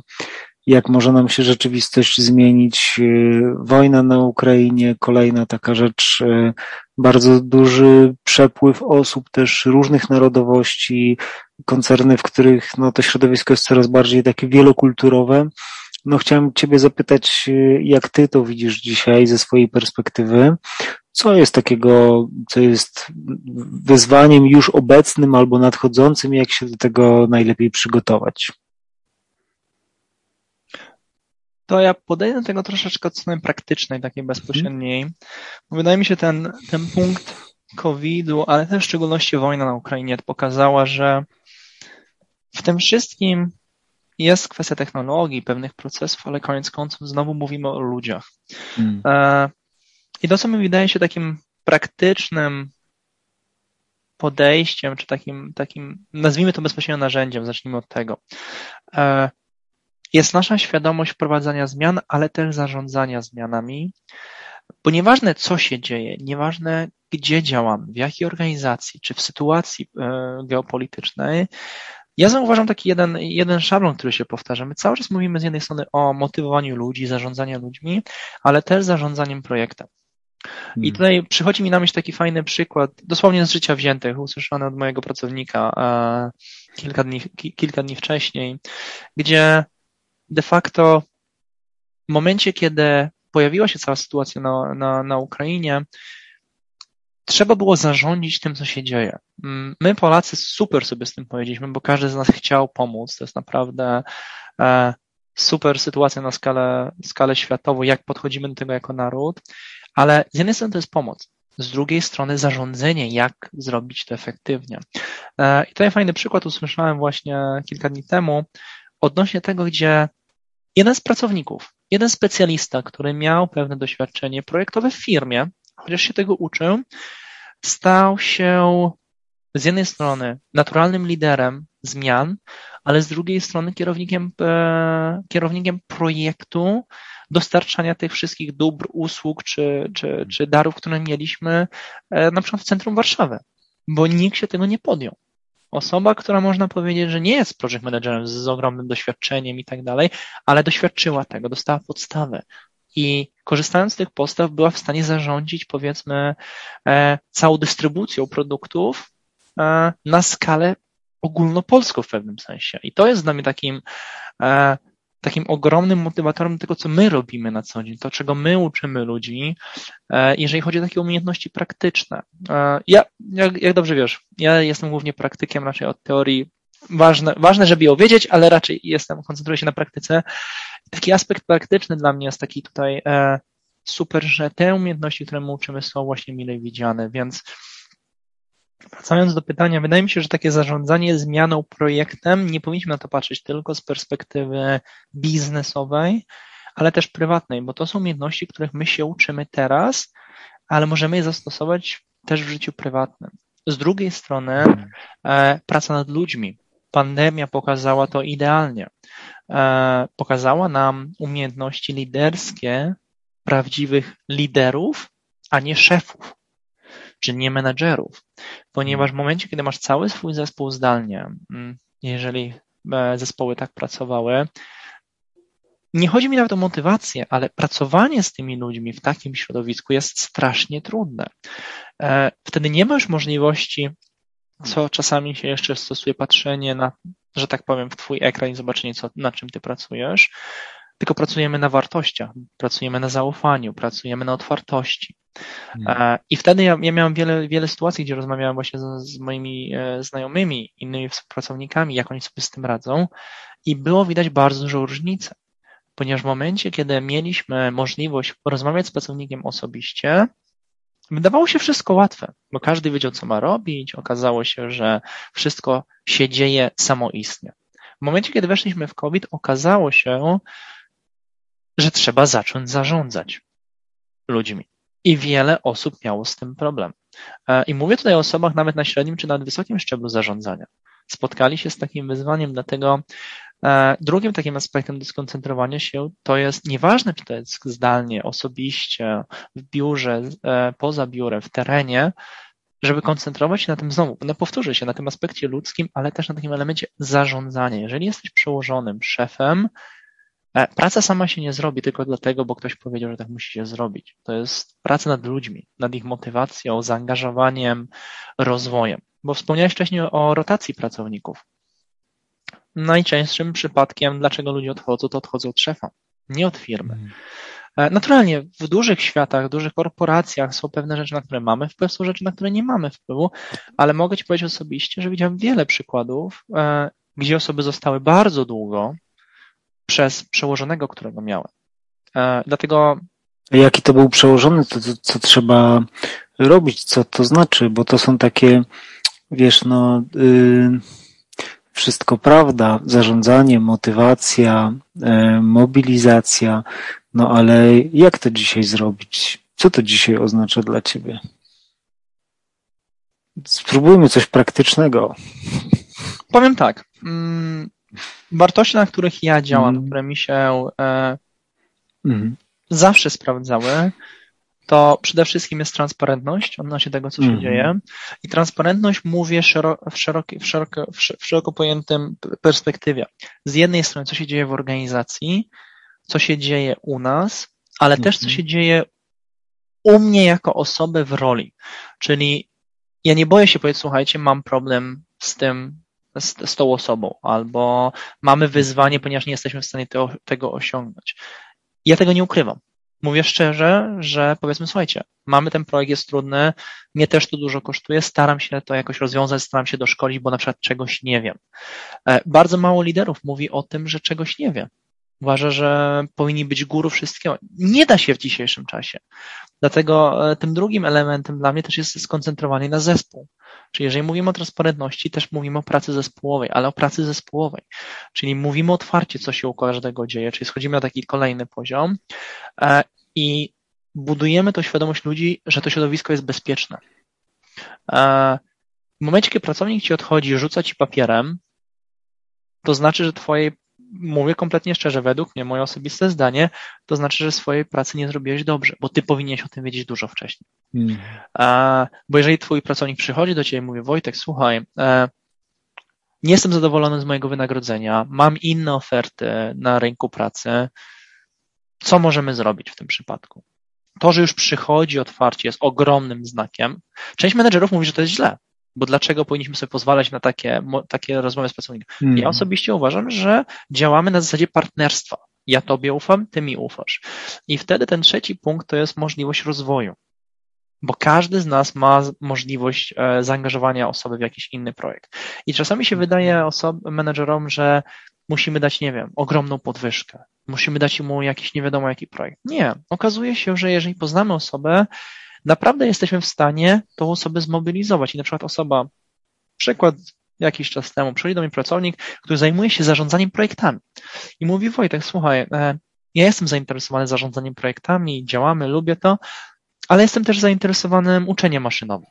jak może nam się rzeczywistość zmienić. Y, wojna na Ukrainie, kolejna taka rzecz, bardzo duży przepływ osób też różnych narodowości, koncerny, w których no, to środowisko jest coraz bardziej takie wielokulturowe. No chciałem Ciebie zapytać, y, jak Ty to widzisz dzisiaj ze swojej perspektywy? Co jest takiego, co jest wyzwaniem już obecnym albo nadchodzącym, jak się do tego najlepiej przygotować? To ja podejdę do tego troszeczkę od strony praktycznej, takiej bezpośredniej. Wydaje mi się ten, ten punkt COVID-u, ale też w szczególności wojna na Ukrainie pokazała, że w tym wszystkim jest kwestia technologii, pewnych procesów, ale koniec końców znowu mówimy o ludziach. Hmm. I to, co mi wydaje się takim praktycznym podejściem, czy takim, takim, nazwijmy to bezpośrednio narzędziem, zacznijmy od tego, e, jest nasza świadomość wprowadzania zmian, ale też zarządzania zmianami, bo nieważne co się dzieje, nieważne gdzie działamy, w jakiej organizacji, czy w sytuacji e, geopolitycznej, ja zauważam taki jeden, jeden szablon, który się powtarza. My cały czas mówimy z jednej strony o motywowaniu ludzi, zarządzaniu ludźmi, ale też zarządzaniem projektem. I hmm. tutaj przychodzi mi na myśl taki fajny przykład, dosłownie z życia wziętych, usłyszany od mojego pracownika e, kilka dni, kilka dni wcześniej, gdzie de facto w momencie, kiedy pojawiła się cała sytuacja na, na, na Ukrainie, trzeba było zarządzić tym, co się dzieje. Mm, my, Polacy, super sobie z tym powiedzieliśmy, bo każdy z nas chciał pomóc. To jest naprawdę e, super sytuacja na skalę, skalę światową, jak podchodzimy do tego jako naród, ale z jednej strony to jest pomoc, z drugiej strony zarządzanie, jak zrobić to efektywnie. E, I tutaj fajny przykład usłyszałem właśnie kilka dni temu odnośnie tego, gdzie jeden z pracowników, jeden specjalista, który miał pewne doświadczenie projektowe w firmie, chociaż się tego uczył, stał się z jednej strony naturalnym liderem zmian, ale z drugiej strony kierownikiem, e, kierownikiem projektu dostarczania tych wszystkich dóbr, usług czy, czy, czy darów, które mieliśmy e, na przykład w centrum Warszawy, bo nikt się tego nie podjął. Osoba, która można powiedzieć, że nie jest project managerem z ogromnym doświadczeniem i tak dalej, ale doświadczyła tego, dostała podstawę, i korzystając z tych postaw była w stanie zarządzić powiedzmy e, całą dystrybucją produktów e, na skalę ogólnopolską w pewnym sensie. I to jest dla mnie takim e, takim ogromnym motywatorem tego, co my robimy na co dzień, to czego my uczymy ludzi, jeżeli chodzi o takie umiejętności praktyczne. Ja, jak, jak dobrze wiesz, ja jestem głównie praktykiem raczej od teorii ważne, ważne, żeby ją wiedzieć, ale raczej jestem, koncentruję się na praktyce. Taki aspekt praktyczny dla mnie jest taki tutaj e, super, że te umiejętności, które my uczymy, są właśnie mile widziane, więc Wracając do pytania, wydaje mi się, że takie zarządzanie zmianą projektem, nie powinniśmy na to patrzeć tylko z perspektywy biznesowej, ale też prywatnej, bo to są umiejętności, których my się uczymy teraz, ale możemy je zastosować też w życiu prywatnym. Z drugiej strony e, praca nad ludźmi. Pandemia pokazała to idealnie. E, pokazała nam umiejętności liderskie prawdziwych liderów, a nie szefów, czy nie menedżerów. Ponieważ w momencie, kiedy masz cały swój zespół zdalnie, mm, jeżeli e, zespoły tak pracowały, nie chodzi mi nawet o motywację, ale pracowanie z tymi ludźmi w takim środowisku jest strasznie trudne. E, wtedy nie ma już możliwości, co czasami się jeszcze stosuje, patrzenie na, że tak powiem, w Twój ekran i zobaczenie, co, na czym Ty pracujesz, tylko pracujemy na wartościach, pracujemy na zaufaniu, pracujemy na otwartości. Hmm. E, I wtedy ja, ja miałem wiele, wiele sytuacji, gdzie rozmawiałem właśnie z, z moimi e, znajomymi, innymi współpracownikami, jak oni sobie z tym radzą, i było widać bardzo dużą różnicę ponieważ w momencie, kiedy mieliśmy możliwość porozmawiać z pracownikiem osobiście, wydawało się wszystko łatwe, bo każdy wiedział, co ma robić. Okazało się, że wszystko się dzieje samoistnie. W momencie, kiedy weszliśmy w COVID, okazało się, że trzeba zacząć zarządzać ludźmi. I wiele osób miało z tym problem. E, I mówię tutaj o osobach nawet na średnim czy nawet wysokim szczeblu zarządzania. Spotkali się z takim wyzwaniem, dlatego E, drugim takim aspektem dyskoncentrowania się to jest nieważne, czy to jest zdalnie, osobiście, w biurze, e, poza biurem, w terenie, żeby koncentrować się na tym znowu, no powtórzę się, na tym aspekcie ludzkim, ale też na takim elemencie zarządzania. Jeżeli jesteś przełożonym, szefem, praca sama się nie zrobi tylko dlatego, bo ktoś powiedział, że tak musi się zrobić. To jest praca nad ludźmi, nad ich motywacją, zaangażowaniem, rozwojem. Bo wspomniałeś wcześniej o rotacji pracowników najczęstszym przypadkiem, dlaczego ludzie odchodzą, to odchodzą od szefa, nie od firmy. Mhm. E, naturalnie w dużych światach, w dużych korporacjach są pewne rzeczy, na które mamy wpływ, są rzeczy, na które nie mamy wpływu, ale mogę Ci powiedzieć osobiście, że widziałem wiele przykładów, e, gdzie osoby zostały bardzo długo przez przełożonego, którego miałem. E, dlatego. Jaki to był przełożony, to, to co trzeba robić, co to znaczy, bo to są takie, wiesz, no. Yy wszystko prawda, zarządzanie, motywacja, e, mobilizacja, no ale jak to dzisiaj zrobić? Co to dzisiaj oznacza dla Ciebie? Spróbujmy coś praktycznego. Powiem tak. Mm, wartości, na których ja działam, mm. które mi się e, mm. zawsze sprawdzały, to przede wszystkim jest transparentność odnośnie tego, co się mm. dzieje. I transparentność mówię w, szeroki, w, szeroko, w szeroko pojętym perspektywie. Z jednej strony, co się dzieje w organizacji, co się dzieje u nas, ale też co mhm. się dzieje u mnie jako osoby w roli. Czyli ja nie boję się powiedzieć, słuchajcie, mam problem z tym, z, z tą osobą, albo mamy wyzwanie, ponieważ nie jesteśmy w stanie to, tego osiągnąć. Ja tego nie ukrywam mówię szczerze, że powiedzmy, słuchajcie, mamy ten projekt, jest trudny, mnie też to dużo kosztuje, staram się to jakoś rozwiązać, staram się doszkolić, bo na przykład czegoś nie wiem. E, bardzo mało liderów mówi o tym, że czegoś nie wie. Uważa, że powinni być guru wszystkiego. Nie da się w dzisiejszym czasie. Dlatego e, tym drugim elementem dla mnie też jest skoncentrowanie na zespół. Czyli jeżeli mówimy o transparentności, też mówimy o pracy zespołowej, ale o pracy zespołowej. Czyli mówimy otwarcie, co się u każdego dzieje, czyli schodzimy na taki kolejny poziom e, i budujemy tą świadomość ludzi, że to środowisko jest bezpieczne. E, w momencie, kiedy pracownik ci odchodzi, rzuca ci papierem, to znaczy, że twojej mówię kompletnie szczerze, według mnie, moje osobiste zdanie, to znaczy, że swojej pracy nie zrobiłeś dobrze, bo ty powinieneś o tym wiedzieć dużo wcześniej. Hmm. A, bo jeżeli twój pracownik przychodzi do ciebie i mówi, Wojtek, słuchaj, e, nie jestem zadowolony z mojego wynagrodzenia, mam inne oferty na rynku pracy, co możemy zrobić w tym przypadku? To, że już przychodzi otwarcie jest ogromnym znakiem. Część menedżerów mówi, że to jest źle, bo dlaczego powinniśmy sobie pozwalać na takie, takie rozmowy z pracownikiem? Hmm. Ja osobiście uważam, że działamy na zasadzie partnerstwa. Ja tobie ufam, ty mi ufasz. I wtedy ten trzeci punkt to jest możliwość rozwoju. Bo każdy z nas ma możliwość e, zaangażowania osoby w jakiś inny projekt. I czasami się wydaje menedżerom, że musimy dać, nie wiem, ogromną podwyżkę. Musimy dać mu jakiś nie wiadomo jaki projekt. Nie. Okazuje się, że jeżeli poznamy osobę, naprawdę jesteśmy w stanie tą osobę zmobilizować. I na przykład osoba, przykład jakiś czas temu, przychodzi do mnie pracownik, który zajmuje się zarządzaniem projektami i mówi Wojtek, słuchaj, e, ja jestem zainteresowany zarządzaniem projektami, działamy, lubię to, ale jestem też zainteresowanym uczeniem maszynowym,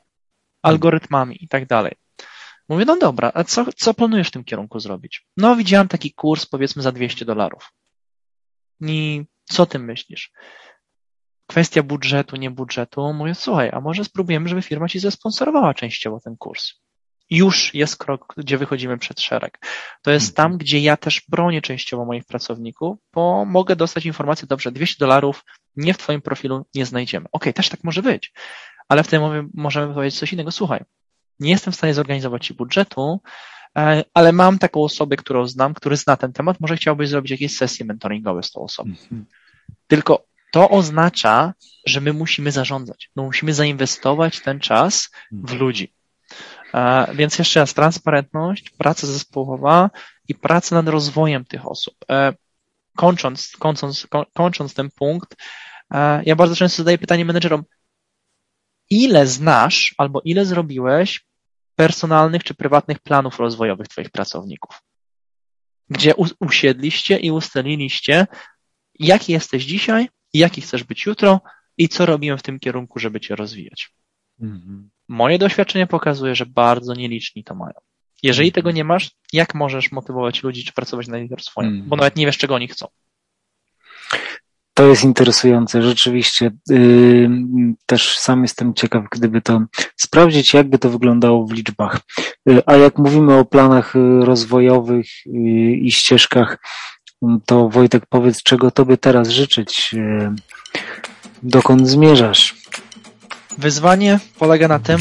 algorytmami i tak dalej. Mówię, no dobra, a co, co planujesz w tym kierunku zrobić? No, widziałam taki kurs, powiedzmy, za 200 dolarów. I co ty myślisz? Kwestia budżetu, nie budżetu. Mówię, słuchaj, a może spróbujemy, żeby firma ci zasponsorowała częściowo ten kurs. Już jest krok, gdzie wychodzimy przed szereg. To jest tam, gdzie ja też bronię częściowo moich pracowników, bo mogę dostać informację, dobrze, 200 dolarów nie w twoim profilu nie znajdziemy. Okej, okay, też tak może być, ale w tym momencie możemy powiedzieć coś innego. Słuchaj, nie jestem w stanie zorganizować ci budżetu, e, ale mam taką osobę, którą znam, który zna ten temat, może chciałbyś zrobić jakieś sesje mentoringowe z tą osobą. Mhm. Tylko to oznacza, że my musimy zarządzać. No musimy zainwestować ten czas w ludzi. E, więc jeszcze raz, transparentność, praca zespołowa i praca nad rozwojem tych osób. E, kończąc, kończąc, kończąc ten punkt, ja bardzo często zadaję pytanie menedżerom, ile znasz albo ile zrobiłeś personalnych czy prywatnych planów rozwojowych Twoich pracowników, gdzie usiedliście i ustaliliście, jaki jesteś dzisiaj, jaki chcesz być jutro i co robimy w tym kierunku, żeby Cię rozwijać. Mhm. Moje doświadczenie pokazuje, że bardzo nieliczni to mają. Jeżeli mhm. tego nie masz, jak możesz motywować ludzi czy pracować nad ich rozwojem? Mhm. Bo nawet nie wiesz, czego oni chcą. To jest interesujące, rzeczywiście. Yy, też sam jestem ciekaw, gdyby to sprawdzić, jakby to wyglądało w liczbach. Yy, a jak mówimy o planach yy, rozwojowych yy, i ścieżkach, to Wojtek, powiedz, czego Tobie teraz życzyć? Yy, dokąd zmierzasz? Wyzwanie polega na tym,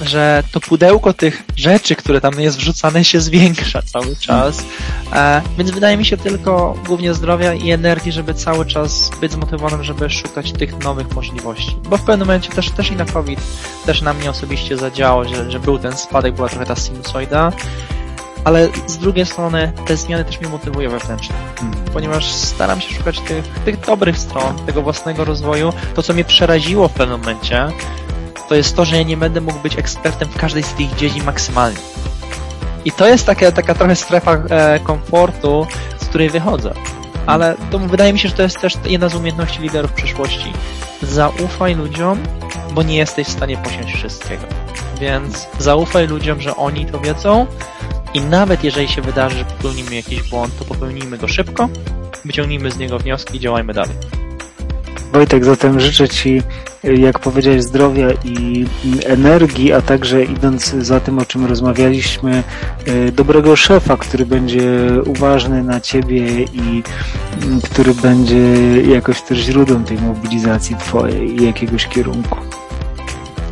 że to pudełko tych rzeczy, które tam jest wrzucane, się zwiększa cały czas. E, więc wydaje mi się tylko głównie zdrowia i energii, żeby cały czas być zmotywowanym, żeby szukać tych nowych możliwości. Bo w pewnym momencie też, też i na COVID też na mnie osobiście zadziałało, że, że był ten spadek, była trochę ta sinusoida ale z drugiej strony te zmiany też mnie motywują wewnętrznie, hmm. ponieważ staram się szukać tych, tych dobrych stron, tego własnego rozwoju. To, co mnie przeraziło w pewnym momencie, to jest to, że ja nie będę mógł być ekspertem w każdej z tych dziedzin maksymalnie. I to jest taka, taka trochę strefa e, komfortu, z której wychodzę. Ale to wydaje mi się, że to jest też jedna z umiejętności liderów przyszłości. Zaufaj ludziom, bo nie jesteś w stanie posiąść wszystkiego. Więc zaufaj ludziom, że oni to wiedzą i nawet jeżeli się wydarzy, że popełnimy jakiś błąd, to popełnijmy go szybko, wyciągnijmy z niego wnioski i działajmy dalej. Wojtek, zatem życzę Ci, jak powiedziałeś, zdrowia i energii, a także idąc za tym, o czym rozmawialiśmy, e, dobrego szefa, który będzie uważny na Ciebie i który będzie jakoś też źródłem tej mobilizacji Twojej i jakiegoś kierunku.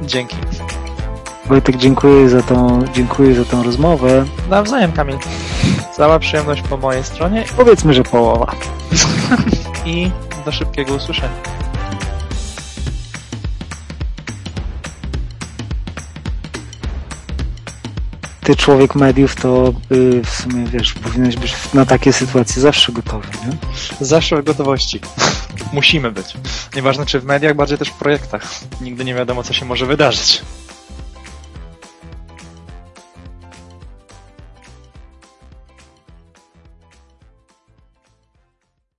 Dzięki. Wojtek, dziękuję za tą, dziękuję za tą rozmowę. Nawzajem, Kamil. Cała przyjemność po mojej stronie. Powiedzmy, że połowa. I do szybkiego usłyszenia. Ty, człowiek mediów, to yy, w sumie wiesz, powinieneś być na takie sytuacje zawsze gotowy, nie? Zawsze w gotowości. Musimy być. Nieważne czy w mediach, bardziej też w projektach. Nigdy nie wiadomo, co się może wydarzyć.